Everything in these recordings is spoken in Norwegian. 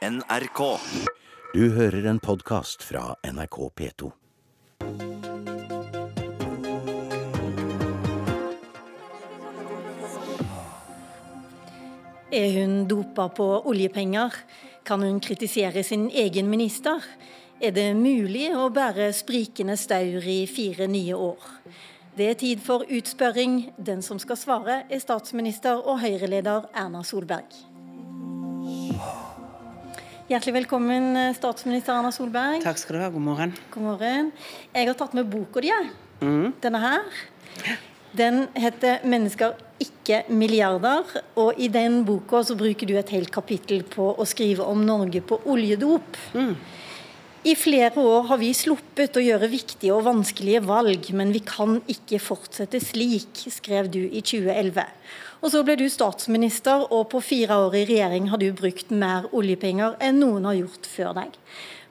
NRK. Du hører en podkast fra NRK P2. Er hun dopa på oljepenger? Kan hun kritisere sin egen minister? Er det mulig å bære sprikende staur i fire nye år? Det er tid for utspørring. Den som skal svare, er statsminister og Høyre-leder Erna Solberg. Hjertelig velkommen, statsminister Erna Solberg. Takk skal du ha. God morgen. God morgen. Jeg har tatt med boka di, denne her. Den heter 'Mennesker, ikke milliarder'. Og i den boka så bruker du et helt kapittel på å skrive om Norge på oljedop. I flere år har vi sluppet å gjøre viktige og vanskelige valg, men vi kan ikke fortsette slik, skrev du i 2011. Og så ble du statsminister, og på fire år i regjering har du brukt mer oljepenger enn noen har gjort før deg.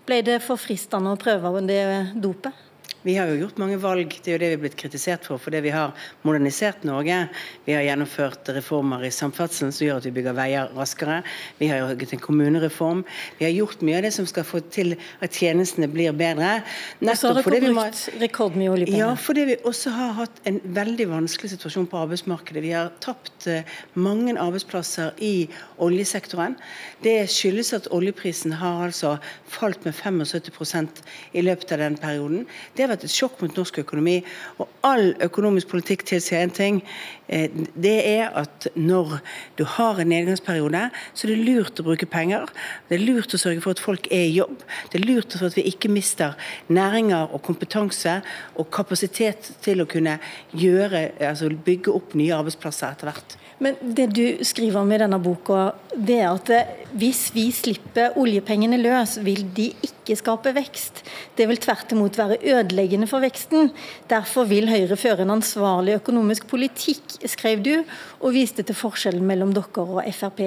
Ble det for fristende å prøve det dopet? Vi har jo gjort mange valg, det er jo det vi er blitt kritisert for, fordi vi har modernisert Norge. Vi har gjennomført reformer i samferdselen som gjør at vi bygger veier raskere. Vi har laget en kommunereform. Vi har gjort mye av det som skal få til at tjenestene blir bedre. Har fordi vi må- brukt rekordmye oljepenger. Ja, fordi vi også har hatt en veldig vanskelig situasjon på arbeidsmarkedet. Vi har tapt eh, mange arbeidsplasser i oljesektoren. Det skyldes at oljeprisen har altså falt med 75% i løpet av den perioden. Det har vært et sjokk mot norsk økonomi. Og all økonomisk politikk tilsier én ting. Eh, Det er at når du har en nedgangsperiode, så er det lurt å bruke penger. Det er lurt å sørge for at folk er i jobb. Det er lurt for at vi ikke mister næringer og kompetanse og kapasitet til å kunne gjøre, altså bygge opp nye arbeidsplasser etter hvert. Men det du skriver om i denne boka, det er at hvis vi slipper oljepengene løs, vil de ikke skape vekst. Det vil tvert imot være ødeleggende for veksten. Derfor vil Høyre føre en ansvarlig økonomisk politikk, skrev du, og viste til forskjellen mellom dere og Frp.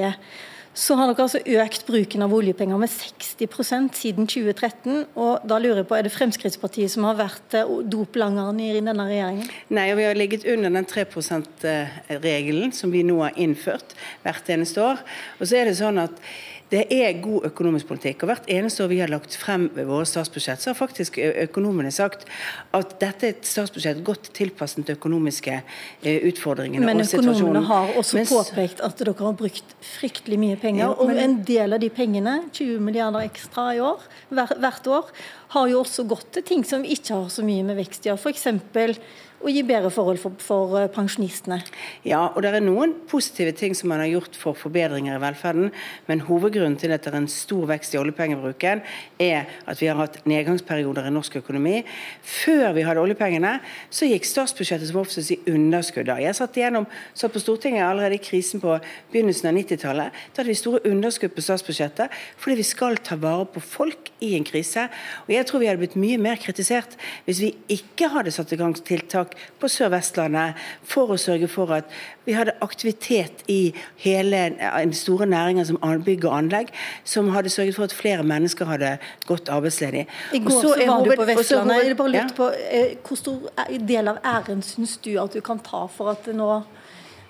Så har dere altså økt bruken av oljepenger med 60% siden 2013. og da lurer jeg på, Er det Fremskrittspartiet som har vært eh, doplangeren i denne regjeringen? Nei, og vi har ligget under den 3 %-regelen som vi nå har innført hvert eneste år. Og så er det sånn at det er god økonomisk politikk. og Hvert eneste år vi har lagt frem våre statsbudsjett, så har faktisk økonomene sagt at dette er et statsbudsjett godt tilpasset de økonomiske utfordringene Men og situasjonen. økonomene har også Mens- påpekt at dere har brukt fryktelig mye penger. Ja, Og en del av de pengene, 20 milliarder ekstra i år, hvert år, har jo også gått til ting som ikke har så mye med vekst å gjøre. Å gi bedre forhold for, for eh, pensjonistene. Ja, og det er noen positive ting som man har gjort for forbedringer i velferden, men hovedgrunnen til at det er en stor vekst i oljepengebruken, er at vi har hatt nedgangsperioder i norsk økonomi. Før vi hadde oljepengene, så gikk statsbudsjettet som oftest i underskudd. Jeg satt igjennom, satt på Stortinget allerede i krisen på begynnelsen av 90-tallet. Da hadde vi store underskudd på statsbudsjettet, fordi vi skal ta vare på folk i en krise. Og jeg tror vi hadde blitt mye mer kritisert hvis vi ikke hadde satt i gang tiltak på Sør-Vestlandet for å sørge for at vi hadde aktivitet i hele den store næringer som bygg og anlegg, som hadde sørget for at flere mennesker hadde gått arbeidsledig. I går så, var du på Vestlandet. eh, Hvor stor er- del av æren syns du at du kan ta for at, det nå,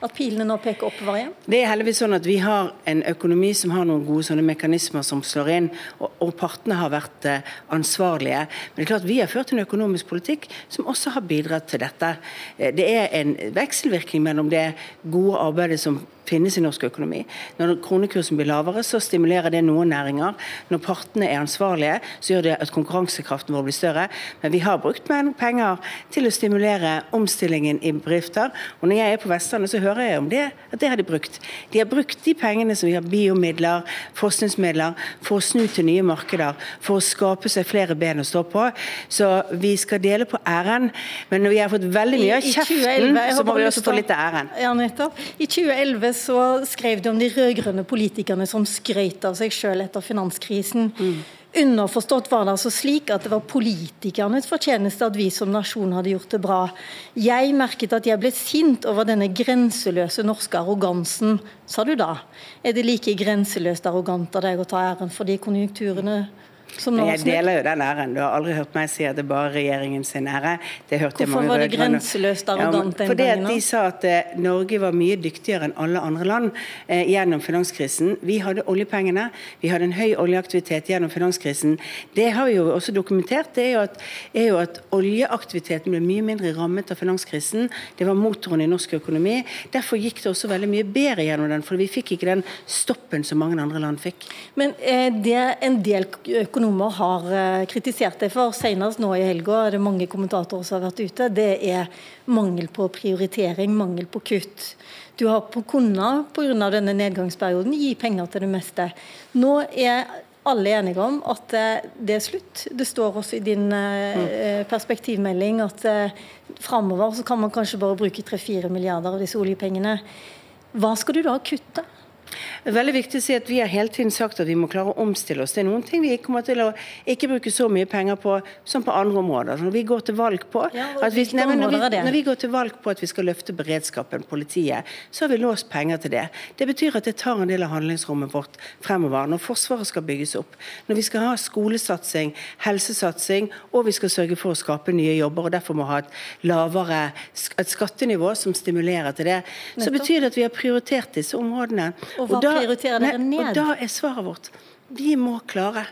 at pilene nå peker oppover igjen? Det er heldigvis sånn at vi har en økonomi som har noen gode sånne mekanismer som slår inn, og, og partene har vært eh, ansvarlige. Men det er klart vi har ført en økonomisk politikk som også har bidratt til dette. Eh, det er en vekselvirkning mellom det gode arbeidet som finnes i norsk økonomi. Når kronekursen blir lavere, så stimulerer det noen næringer. Når partene er ansvarlige, så gjør det at konkurransekraften vår blir større. Men vi har brukt mer penger til å stimulere omstillingen i bedrifter. Og når jeg er på Vestlandet, så hører jeg om det, at det har de brukt. De har brukt de pengene som vi har biomidler, forskningsmidler, for å snu til nye markeder, for å skape seg flere ben å stå på. Så vi skal dele på æren, men når vi har fått veldig mye av kjeften, 2011 jeg har så må vi også få litt av æren. Ja, nettopp. I 2011 så skrev du om de rød-grønne politikerne som skrøt av seg sjøl etter finanskrisen. Underforstått var det altså slik at det var politikernes fortjeneste at vi som nasjon hadde gjort det bra. Jeg merket at jeg ble sint over denne grenseløse norske arrogansen, sa du da. Er det like grenseløst arrogant av deg å ta æren for de konjunkturene Jeg deler jo den æren. Du har aldri hørt meg si at det er bare regjeringen sin ære. Hvorfor var det grenseløst Ja, arrogant den fordi gangen? De sa at eh, Norge var mye dyktigere enn alle andre land eh, gjennom finanskrisen. Vi hadde oljepengene, vi hadde en høy oljeaktivitet gjennom finanskrisen. Det har vi jo også dokumentert. Det er jo at, er jo at oljeaktiviteten ble mye mindre rammet av finanskrisen. Det var motoren i norsk økonomi. Derfor gikk det også veldig mye bedre gjennom den, for vi fikk ikke den stoppen som mange andre land fikk. Men eh, det en del økonomer har eh, kritisert deg for, senest nå i helga, er det mange kommentatorer som har vært ute, det er mangel på prioritering, mangel på kutt. Du har på kunnet pga. denne nedgangsperioden gi penger til det meste. Nå er alle enige om at eh, det er slutt. Det står også i din eh, perspektivmelding at framover så kan man kanskje bare bruke 3-4 milliarder av disse oljepengene. Hva skal du da kutte? Veldig viktig å si at Vi har hele tiden sagt at vi må klare å omstille oss. Det er noen ting vi kommer til å ikke bruke så mye penger på som på andre områder. Når vi går til valg på Ja, vi, nei, når, vi, når vi går til valg på at vi skal løfte beredskapen, politiet, så har vi låst penger til det. Det betyr at det tar en del av handlingsrommet vårt fremover. Når Forsvaret skal bygges opp, når vi skal ha skolesatsing, helsesatsing, og vi skal sørge for å skape nye jobber, og derfor må ha et lavere et skattenivå som stimulerer til det, så betyr det at vi har prioritert disse områdene. Og hva prioriterer dere ned? Og da er svaret vårt vi må klare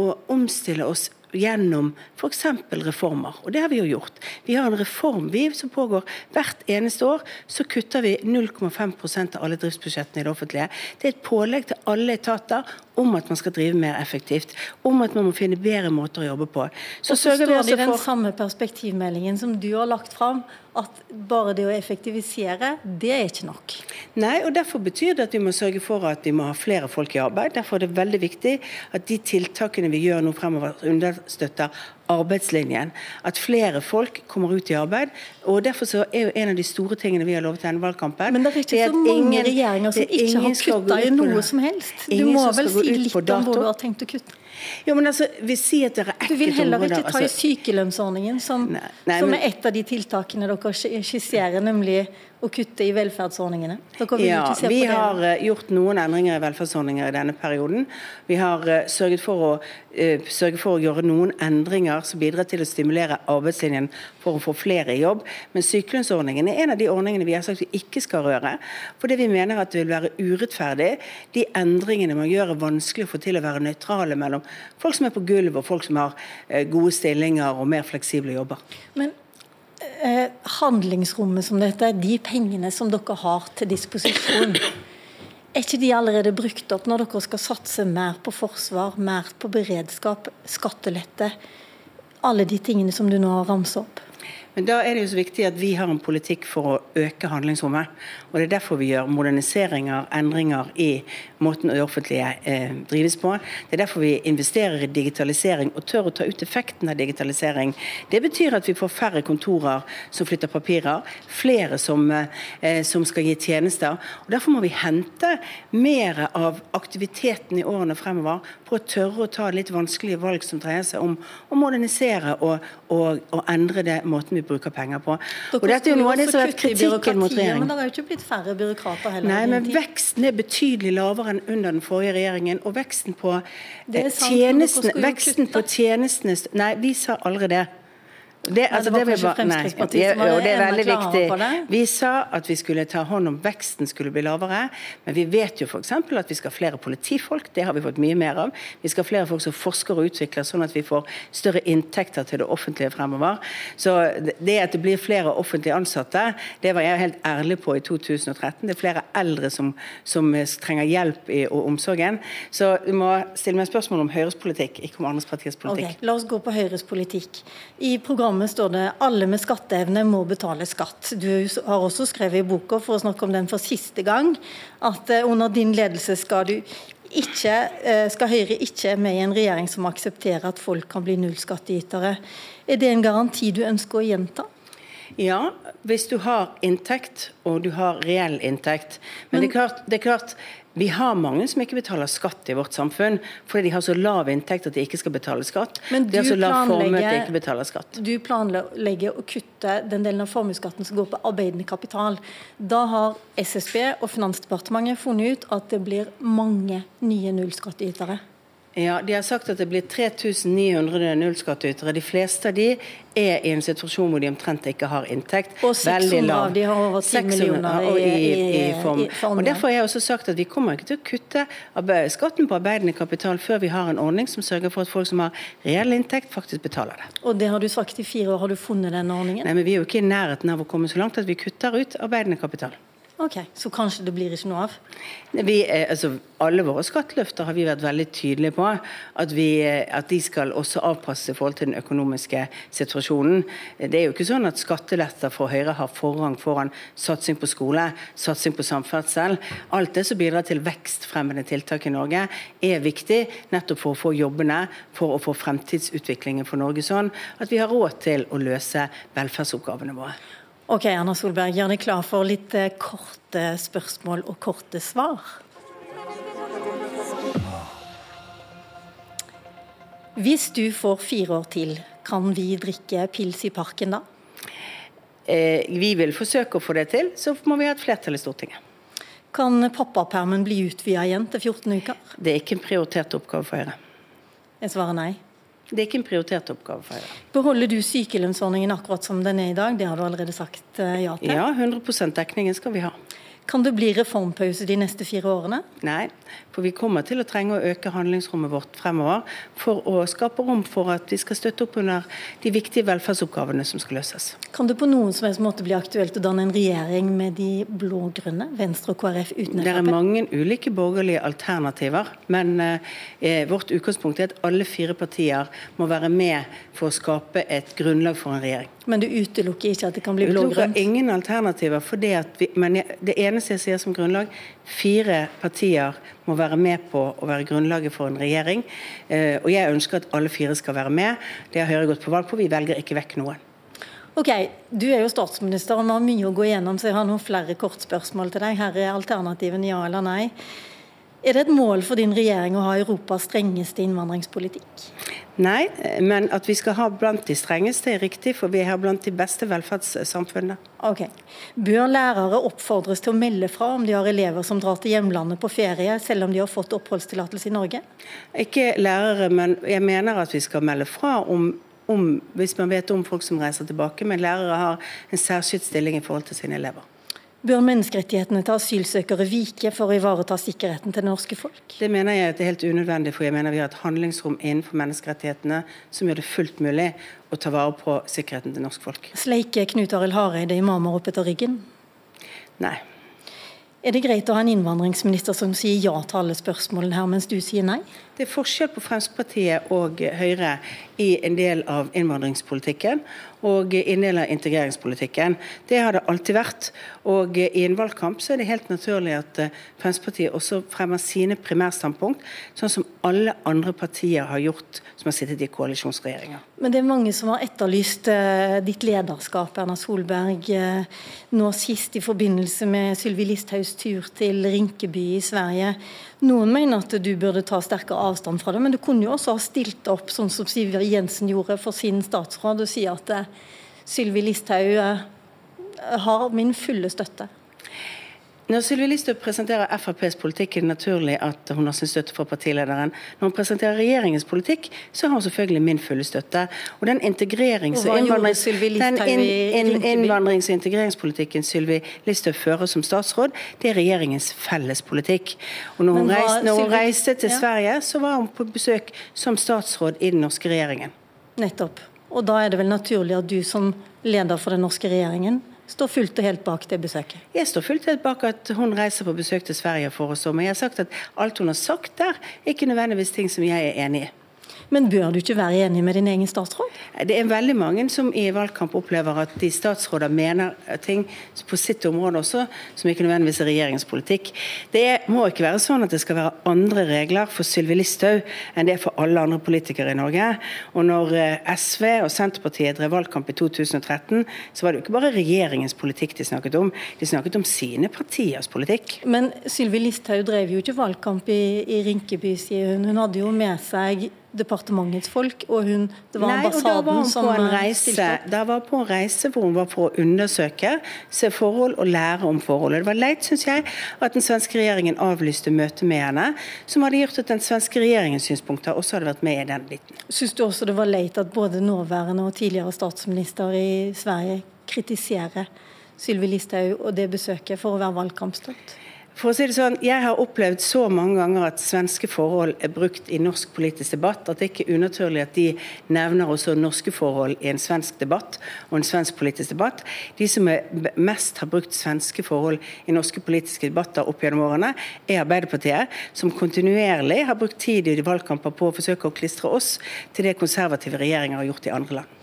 å omstille oss gjennom f.eks. reformer. Og det har vi jo gjort. Vi har en reform vi som pågår hvert eneste år. Så kutter vi 0,5% av alle driftsbudsjettene i det offentlige. Det er et pålegg til alle etater om at man skal drive mer effektivt. Om at man må finne bedre måter å jobbe på. Så, så står det i den samme perspektivmeldingen som du har lagt fram, at bare det å effektivisere, det er ikke nok. Nei, og Derfor betyr det at vi må sørge for at vi må ha flere folk i arbeid. Derfor er det veldig viktig at de tiltakene vi gjør nå fremover, understøtter arbeidslinjen. At flere folk kommer ut i arbeid. og Derfor så er jo en av de store tingene vi har lovet i denne valgkampen Men det er ikke at så mange ingen- regjeringer som er ikke har kutta i noe som helst. Du må vel si litt om hvor du har tenkt å kutte? Jo, men altså, vi sier at det er Du vil heller ikke ta i altså- sykelønnsordningen, som, Nei, nei, som men- er et av de tiltakene dere skisserer, nemlig å kutte i velferdsordningene. Ja, vi har eh, gjort noen endringer i velferdsordninger i denne perioden. Vi har eh, sørget for å, sørget for å gjøre noen endringer som bidrar til å stimulere arbeidslinjen for å få flere i jobb. Men sykelønnsordningen er en av de ordningene vi har sagt vi ikke skal røre. Fordi vi mener at det vil være urettferdig. De endringene man gjør er vanskelig å få til å være nøytrale mellom folk som er på gulv, og folk som har eh, gode stillinger og mer fleksible jobber. Men eh, handlingsrommet som dette, de pengene som dere har til disposisjon, er ikke de allerede brukt opp når dere skal satse mer på forsvar, mer på beredskap, skattelette? Alle de tingene som du nå har ramset opp. Men da er det jo så viktig at vi har en politikk for å øke handlingsrommet. Og Det er derfor vi gjør moderniseringer, endringer i måten det offentlige eh, drives på. Det er derfor vi investerer i digitalisering og tør å ta ut effekten av digitalisering. Det betyr at vi får færre kontorer som flytter papirer, flere som, eh, som skal gi tjenester. Og Derfor må vi hente mer av aktiviteten i årene fremover på å tørre å ta litt vanskelige valg som dreier seg om å modernisere og, og, og endre det måten vi bruker penger på. og Dere dette er jo noe av det som har vært kritikken mot regjeringen. Men det har jo ikke blitt færre byråkrater heller. Nei, men veksten er betydelig lavere enn under den forrige regjeringen. Og veksten på eh, sant, tjenestene Veksten på tjenestene Nei, vi sa aldri det. Det, altså, det var kanskje bare- nei, var jo, det er veldig viktig. det. Vi sa at vi skulle ta hånd om veksten skulle bli lavere, men vi vet jo f.eks. at vi skal ha flere politifolk. Det har vi fått mye mer av. Vi skal ha flere folk som forsker og utvikler, sånn at vi får større inntekter til det offentlige fremover. Så det at det blir flere offentlig ansatte, det var jeg helt ærlig på i 2013. Det er flere eldre som, som trenger hjelp i og omsorgen. Så du må stille meg spørsmål om Høyres politikk, ikke om andres partiers politikk. Okay, La oss gå på Høyres politikk. I programmet står det alle med skatteevne må betale skatt. Du har også skrevet i boka, for å snakke om den for siste gang, at eh, under din ledelse skal du ikke, eh, skal Høyre ikke med i en regjering som aksepterer at folk kan bli nullskattytere. Er det en garanti du ønsker å gjenta? Ja, hvis du har inntekt, og du har reell inntekt. Men, det, er klart, det er klart, vi har mange som ikke betaler skatt i vårt samfunn fordi de har så lav inntekt at de ikke skal betale skatt. Men de har du så lav formue at de ikke betaler skatt. Du planlegger å kutte den delen av formuesskatten som går på arbeidende kapital. Da har SSB og Finansdepartementet funnet ut at det blir mange nye nullskattytere. Ja, De har sagt at det blir 3900 nullskattytere. De fleste av de er i en situasjon hvor de omtrent ikke har inntekt. Og 600 av de har over 10 millioner i, i, i, form. Og Derfor har jeg også sagt at vi kommer ikke til å kutte skatten på arbeidende kapital før vi har en ordning som sørger for at folk som har reell inntekt, faktisk betaler det. Og det har du sagt i fire år. Har du funnet den ordningen? Nei, men Vi er jo ikke i nærheten av å komme så langt at vi kutter ut arbeidende kapital. Ok, Så kanskje det blir ikke noe av? Vi, altså, alle våre skatteløfter har vi vært veldig tydelige på. At, vi, at de skal også avpasse i forhold til den økonomiske situasjonen. Det er jo ikke sånn at skatteletter for Høyre har forrang foran satsing på skole, satsing på samferdsel. Alt det som bidrar til vekstfremmende tiltak i Norge, er viktig nettopp for å få jobbene, for å få fremtidsutviklingen for Norge sånn at vi har råd til å løse velferdsoppgavene våre. Ok, Erna Solberg, gjør deg klar for litt eh, korte spørsmål og korte svar. Hvis du får fire år til, kan vi drikke pils i parken da? Eh, vi vil forsøke å få det til, så må vi ha et flertall i Stortinget. Kan pappapermen bli utvida igjen til 14 uker? Det er ikke en prioritert oppgave for Høyre. Jeg svarer nei. Det er ikke en prioritert oppgave for Høyre. Beholder du sykelønnsordningen akkurat som den er i dag? Det har du allerede sagt eh, ja til? Ja, 100% dekningen skal vi ha. Kan det bli reformpause de neste fire årene? Nei, for vi kommer til å trenge å øke handlingsrommet vårt fremover for å skape rom for at vi skal støtte opp under de viktige velferdsoppgavene som skal løses. Kan det på noen som helst måte bli aktuelt å danne en regjering med de blå-grønne, Venstre og KrF uten Frp? Det er mange ulike borgerlige alternativer, men eh, vårt utgangspunkt er at alle fire partier må være med for å skape et grunnlag for en regjering. Men du utelukker ikke at det kan bli blå-grønt? Ingen alternativer. for det at vi, men det eneste jeg sier som grunnlag, fire partier må være med på å være grunnlaget for en regjering. Eh, og jeg ønsker at alle fire skal være med. Det har Høyre gått på valg på. Vi velger ikke vekk noen. Ok, Du er jo statsminister og vi har mye å gå igjennom, så jeg har noen flere kortspørsmål til deg. Her er alternativen ja eller nei. Er det et mål for din regjering å ha Europas strengeste innvandringspolitikk? Nei, men at vi skal ha blant de strengeste er riktig, for vi har blant de beste velferdssamfunnene. Ok. Bør lærere oppfordres til å melde fra om de har elever som drar til hjemlandet på ferie, selv om de har fått oppholdstillatelse i Norge? Ikke lærere, men jeg mener at vi skal melde fra om om, hvis man vet om folk som reiser tilbake, men lærere har en særskilt stilling i forhold til sine elever. Bør menneskerettighetene til asylsøkere vike for å ivareta sikkerheten til det norske folk? Det mener jeg at det er helt unødvendig, for jeg mener vi har et handlingsrom innenfor menneskerettighetene som gjør det fullt mulig å ta vare på sikkerheten til norsk folk. Sleike Knut Arild Hareide imamer opp etter ryggen? Nei. Er det greit å ha en innvandringsminister som sier ja til alle spørsmålene her, mens du sier nei? Det er forskjell på Fremskrittspartiet og Høyre i en del av innvandringspolitikken og i en del av integreringspolitikken. Det har det alltid vært. Og i en valgkamp så er det helt naturlig at eh, Fremskrittspartiet også fremmer sine primærstandpunkt, sånn som alle andre partier har gjort som har sittet i koalisjonsregjeringer. Men det er mange som har etterlyst uh, ditt lederskap, Erna Solberg. Uh, nå sist i forbindelse med Sylvi Listhaugs tur til Rinkeby i Sverige. Noen mener at du burde ta sterkere avstand fra det, men du kunne jo også ha stilt opp sånn som Siv Jensen gjorde for sin statsråd, og si at eh, Sylvi Listhaug eh, har min fulle støtte. Når Sylvi Listhaug presenterer FrPs politikk, er det naturlig at hun har sin støtte fra partilederen. Når hun presenterer regjeringens politikk, så har hun selvfølgelig min fulle støtte. Og den integrerings- og, innvandrings, den in, in, innvandrings- og integreringspolitikken Sylvi Listhaug fører som statsråd, det er regjeringens felles politikk. Og når hun, reiste, når hun reiste til ja. Sverige, så var hun på besøk som statsråd i den norske regjeringen. Nettopp. Og da er det vel naturlig at du som leder for den norske regjeringen står fullt og helt bak det besøket? Jeg står fullt og helt bak at hun reiser på besøk til Sverige for oss. Men jeg har sagt at alt hun har sagt der, er ikke nødvendigvis ting som jeg er enig i. Men bør du ikke være enig med din egen statsråd? Det er veldig mange som i valgkamp opplever at de statsråder mener ting på sitt område også, som ikke nødvendigvis er regjeringens politikk. Det må ikke være sånn at det skal være andre regler for Sylvi Listhaug enn det er for alle andre politikere i Norge. Og når eh, SV og Senterpartiet drev valgkamp i 2013, så var det jo ikke bare regjeringens politikk de snakket om, de snakket om sine partiers politikk. Men Sylvi Listhaug drev jo ikke valgkamp i, i Rinkeby, sier hun. Hun hadde jo med seg departementets folk, og hun, det var Nei, ambassaden var som på en eh, reise, stilte opp. da var hun på en reise hvor hun var for å undersøke, se forhold og lære om forhold. Det var leit, syns jeg, at den svenske regjeringen avlyste møtet med henne, som hadde gjort at den svenske regjeringens synspunkter også hadde vært med i den biten. Syns du også det var leit at både nåværende og tidligere statsminister i Sverige kritiserer Sylvi Listhaug og det besøket for å være valgkampstolt? For å si det sånn, Jeg har opplevd så mange ganger at svenske forhold er brukt i norsk politisk debatt, at det ikke er unaturlig at de nevner også norske forhold i en svensk debatt og en svensk politisk debatt. De som er mest har brukt svenske forhold i norske politiske debatter opp gjennom årene, er Arbeiderpartiet, som kontinuerlig har brukt tid i valgkamper på å forsøke å klistre oss til det konservative regjeringer har gjort i andre land.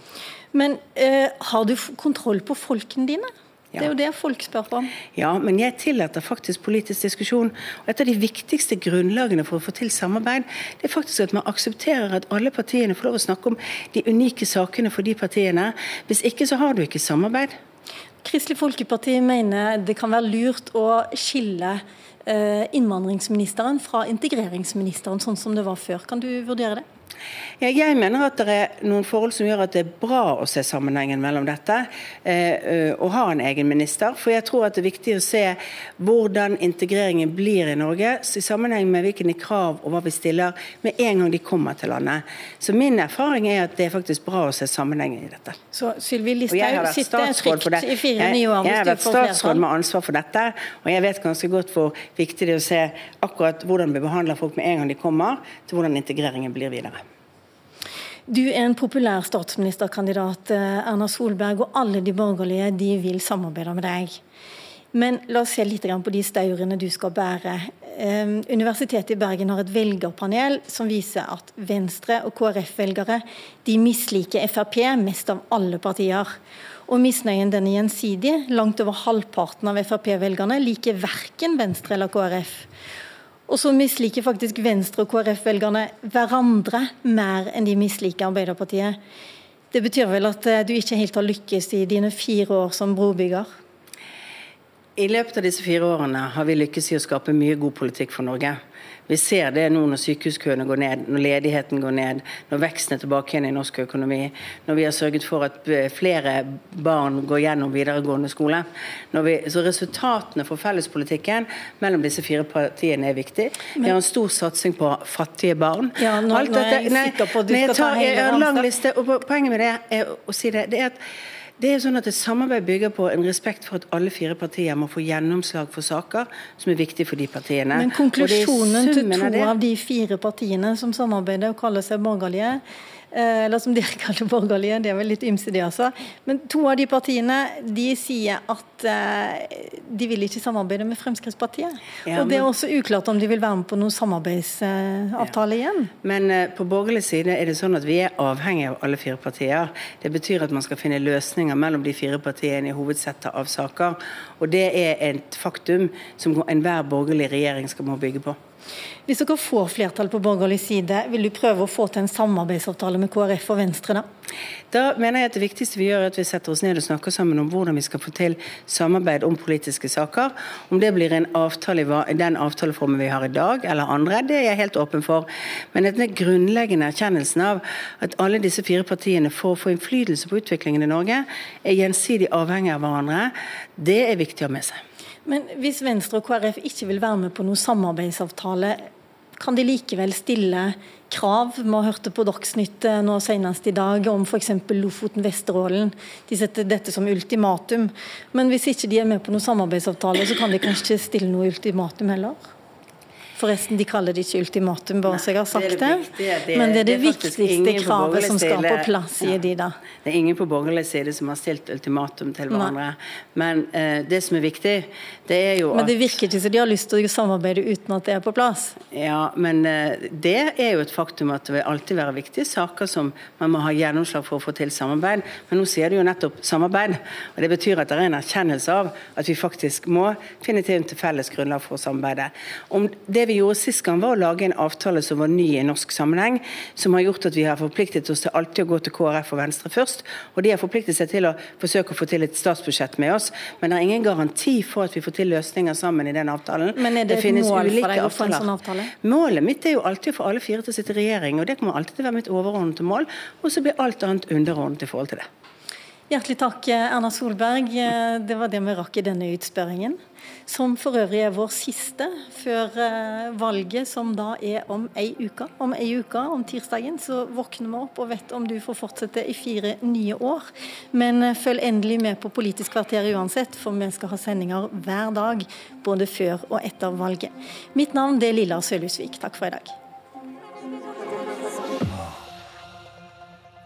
Men eh, har du kontroll på folkene dine? Det er jo det folk spør om. Ja, men jeg tillater faktisk politisk diskusjon. Og Et av de viktigste grunnlagene for å få til samarbeid, det er faktisk at man aksepterer at alle partiene får lov å snakke om de unike sakene for de partiene. Hvis ikke så har du ikke samarbeid. Kristelig Folkeparti mener det kan være lurt å skille eh, innvandringsministeren fra integreringsministeren, sånn som det var før. Kan du vurdere det? Ja, jeg mener at det er noen forhold som gjør at det er bra å se sammenhengen mellom dette eh, eh, og ha en egen minister. For jeg tror at det er viktig å se hvordan integreringen blir i Norge i sammenheng med hvilke krav og hva vi stiller med en gang de kommer til landet. Så min erfaring er at det er faktisk bra å se sammenhengen i dette. Så Sylvi Listhaug sitter trygt i fire Jeg, nye år jeg har vært statsråd med ansvar for dette, og jeg vet ganske godt hvor viktig det er å se akkurat hvordan vi behandler folk med en gang de kommer, til hvordan integreringen blir videre. Du er en populær statsministerkandidat, eh, Erna Solberg, og alle de borgerlige de vil samarbeide med deg. Men la oss se litt på de staurene du skal bære. Eh, Universitetet i Bergen har et velgerpanel som viser at Venstre- og KrF-velgere de misliker Frp mest av alle partier. Og misnøyen den er gjensidig. Langt over halvparten av Frp-velgerne liker verken Venstre eller KrF. Og så misliker faktisk Venstre- og KrF-velgerne hverandre mer enn de misliker Arbeiderpartiet. Det betyr vel at eh, du ikke helt har lykkes i dine fire år som brobygger? I løpet av disse fire årene har vi lykkes i å skape mye god politikk for Norge. Vi ser det nå når sykehuskøene går ned, når ledigheten går ned, når veksten er tilbake igjen i norsk økonomi, når vi har sørget for at eh, flere barn går gjennom videregående skole. Vi, så resultatene for fellespolitikken mellom disse fire partiene er viktig. Vi har en stor satsing på fattige barn. Ja, nå- Alt nei, sikker på at du skal ta jeg hele liste, og poenget med det er å si det, det er at det er sånn at Et samarbeid bygger på en respekt for at alle fire partier må få gjennomslag for saker som er viktige for de partiene. Men konklusjonen til to av de fire partiene som samarbeider og kaller seg borgerlige, eller som dere kaller borgerlige, det er vel litt ymse det altså, men to av de partiene de sier at eh, de vil ikke samarbeide med Fremskrittspartiet. Ja, og det er også uklart om de vil være med på noen samarbeidsavtale igjen. Men eh, på borgerlig side er det sånn at vi er avhengig av alle fire partier. Det betyr at man skal finne løsninger mellom de fire partiene i hovedsettet av saker. Og det er et faktum som enhver borgerlig regjering skal må bygge på. Hvis dere får flertall på borgerlig side, vil du prøve å få til en samarbeidsavtale med KrF og Venstre da? Da mener jeg at Det viktigste vi gjør er at vi setter oss ned og snakker sammen om hvordan vi skal få til samarbeid om politiske saker. Om det blir en avtale i den avtaleformen vi har i dag, eller andre, det er jeg helt åpen for. Men denne grunnleggende erkjennelsen av at alle disse fire partiene for å få innflytelse på utviklingen i Norge, er gjensidig avhengig av hverandre, det er viktig å ha med seg. Men hvis Venstre og KrF ikke vil være med på noen samarbeidsavtale, kan de likevel stille krav? Vi har hørt det på Dagsnytt eh, nå senest i dag om f.eks. Lofoten-Vesterålen. De setter dette som ultimatum. Men hvis ikke de er med på noen samarbeidsavtale, så kan de kanskje ikke stille noe ultimatum heller? Forresten, de kaller det ikke ultimatum, bare så jeg har sagt det det. er det. Det- Men det er det, viktigste kravet som skal på plass, sier Ja. de da. Det er ingen på borgerlig side som har stilt ultimatum til hverandre. Men eh, det som er viktig, det er jo at Men det virker ikke som de har lyst til å samarbeide uten at det er på plass. Ja, men eh, det er jo et faktum at det vil alltid være viktige saker som man må ha gjennomslag for å få til samarbeid. Men nå sier du jo nettopp samarbeid, og det betyr at det er en erkjennelse av at vi faktisk må finne til et felles grunnlag for å samarbeide. Om det vi gjorde sist gang, var å lage en avtale som var ny i norsk sammenheng, som har gjort at vi har forpliktet oss til alltid å gå til KrF og Venstre først. Og de har forpliktet seg til å forsøke å få til et statsbudsjett med oss. Men det er ingen garanti for at vi får til løsninger sammen i den avtalen. Men er det, det et mål for deg å få en sånn avtale? Målet mitt er jo alltid å få alle fire til å sitte i regjering, og det kommer alltid til å være mitt overordnede mål. Og så blir alt annet underordnet i forhold til det. Hjertelig takk, Erna Solberg. Det var det vi rakk i denne utspørringen. Som for øvrig er vår siste før eh, valget, som da er om ei uke. Om ei uke, om tirsdagen, så våkner vi opp og vet om du får fortsette i fire nye år. Men eh, følg endelig med på Politisk kvarter uansett, for vi skal ha sendinger hver dag. Både før og etter valget. Mitt navn er Lilla Sølhusvik. Takk for i dag.